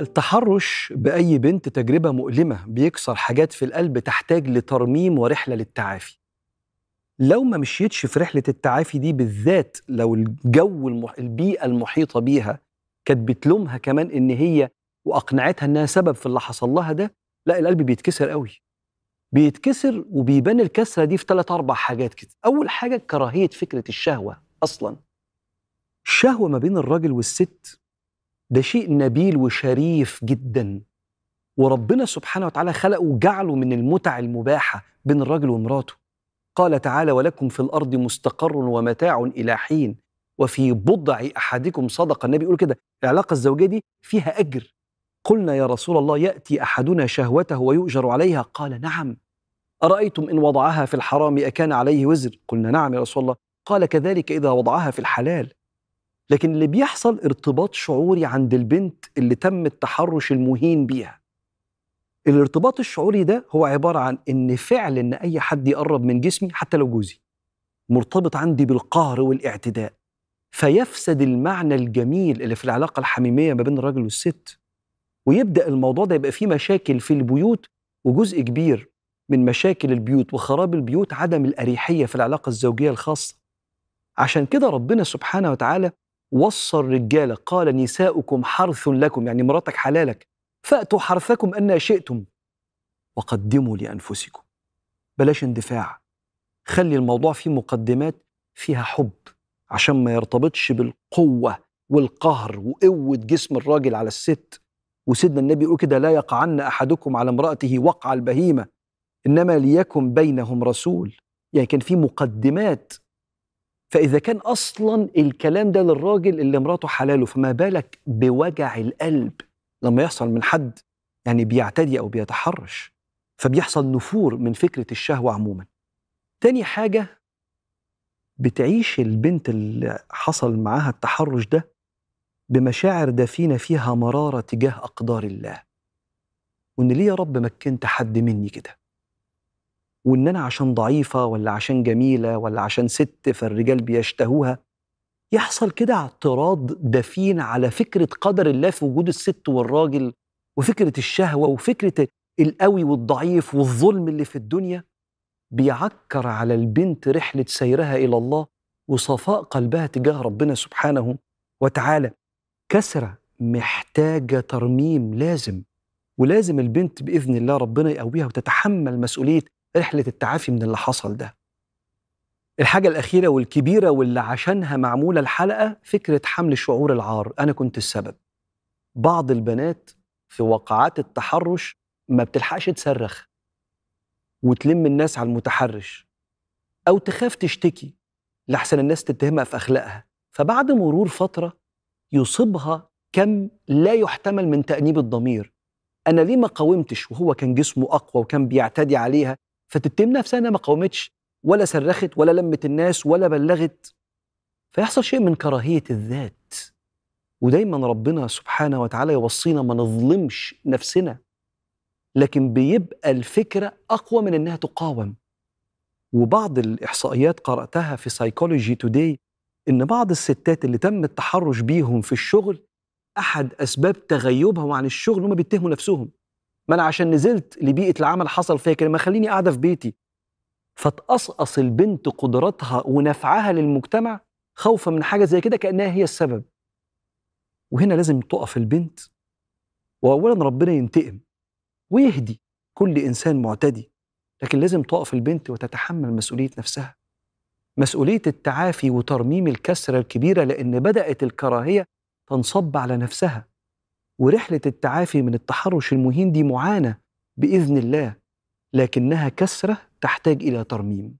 التحرش بأي بنت تجربة مؤلمة بيكسر حاجات في القلب تحتاج لترميم ورحلة للتعافي. لو ما مشيتش في رحلة التعافي دي بالذات لو الجو المح... البيئة المحيطة بيها كانت بتلومها كمان إن هي وأقنعتها إنها سبب في اللي حصل لها ده لا القلب بيتكسر قوي. بيتكسر وبيبان الكسرة دي في ثلاث أربع حاجات كده. أول حاجة كراهية فكرة الشهوة أصلا. الشهوة ما بين الراجل والست ده شيء نبيل وشريف جدا. وربنا سبحانه وتعالى خلقه وجعله من المتع المباحة بين الراجل ومراته. قال تعالى ولكم في الأرض مستقر ومتاع إلى حين. وفي بضع أحدكم صدقة. النبي يقول كده العلاقة الزوجية دي فيها أجر. قلنا يا رسول الله يأتي أحدنا شهوته ويؤجر عليها. قال نعم. أرأيتم إن وضعها في الحرام أكان عليه وزر؟ قلنا نعم يا رسول الله. قال كذلك إذا وضعها في الحلال. لكن اللي بيحصل ارتباط شعوري عند البنت اللي تم التحرش المهين بيها. الارتباط الشعوري ده هو عبارة عن إن فعل إن أي حد يقرب من جسمي حتى لو جوزي مرتبط عندي بالقهر والاعتداء. فيفسد المعنى الجميل اللي في العلاقة الحميمية ما بين الراجل والست ويبدأ الموضوع ده يبقى فيه مشاكل في البيوت وجزء كبير من مشاكل البيوت وخراب البيوت عدم الأريحية في العلاقة الزوجية الخاصة. عشان كده ربنا سبحانه وتعالى وصى الرجاله قال نساؤكم حرث لكم يعني مراتك حلالك فأتوا حرثكم ان شئتم وقدموا لأنفسكم. بلاش اندفاع. خلي الموضوع فيه مقدمات فيها حب عشان ما يرتبطش بالقوة والقهر وقوة جسم الراجل على الست. وسيدنا النبي يقول كده لا يقعن أحدكم على امرأته وقع البهيمة إنما ليكن بينهم رسول. يعني كان في مقدمات فإذا كان أصلا الكلام ده للراجل اللي مراته حلاله فما بالك بوجع القلب لما يحصل من حد يعني بيعتدي أو بيتحرش فبيحصل نفور من فكرة الشهوة عموما. تاني حاجة بتعيش البنت اللي حصل معاها التحرش ده بمشاعر دفينة فيها مرارة تجاه أقدار الله. وإن ليه يا رب مكنت حد مني كده؟ وإن أنا عشان ضعيفة ولا عشان جميلة ولا عشان ست فالرجال بيشتهوها يحصل كده اعتراض دفين على فكرة قدر الله في وجود الست والراجل وفكرة الشهوة وفكرة القوي والضعيف والظلم اللي في الدنيا؟ بيعكر على البنت رحلة سيرها إلى الله وصفاء قلبها تجاه ربنا سبحانه وتعالى. كسرة محتاجة ترميم لازم ولازم البنت بإذن الله ربنا يقويها وتتحمل مسؤولية رحلة التعافي من اللي حصل ده. الحاجة الأخيرة والكبيرة واللي عشانها معمولة الحلقة فكرة حمل شعور العار. أنا كنت السبب. بعض البنات في وقعات التحرش ما بتلحقش تصرخ وتلم الناس على المتحرش أو تخاف تشتكي لحسن الناس تتهمها في أخلاقها. فبعد مرور فترة يصيبها كم لا يحتمل من تأنيب الضمير. أنا ليه ما قاومتش وهو كان جسمه أقوى وكان بيعتدي عليها فتتم نفسها إنها ما قاومتش ولا صرخت ولا لمت الناس ولا بلغت. فيحصل شيء من كراهية الذات. ودايما ربنا سبحانه وتعالى يوصينا ما نظلمش نفسنا. لكن بيبقى الفكرة أقوى من إنها تقاوم. وبعض الإحصائيات قرأتها في سايكولوجي توداي إن بعض الستات اللي تم التحرش بيهم في الشغل أحد أسباب تغيبهم عن الشغل هم بيتهموا نفسهم. ما أنا عشان نزلت لبيئة العمل حصل فيا كده ما خليني قاعدة في بيتي. فتقصقص البنت قدراتها ونفعها للمجتمع خوفا من حاجة زي كده كأنها هي السبب. وهنا لازم تقف البنت واولا ربنا ينتقم ويهدي كل إنسان معتدي لكن لازم تقف البنت وتتحمل مسؤولية نفسها. مسؤولية التعافي وترميم الكسرة الكبيرة لأن بدأت الكراهية تنصب على نفسها. ورحلة التعافي من التحرش المهين دي معاناة بإذن الله لكنها كسرة تحتاج إلى ترميم.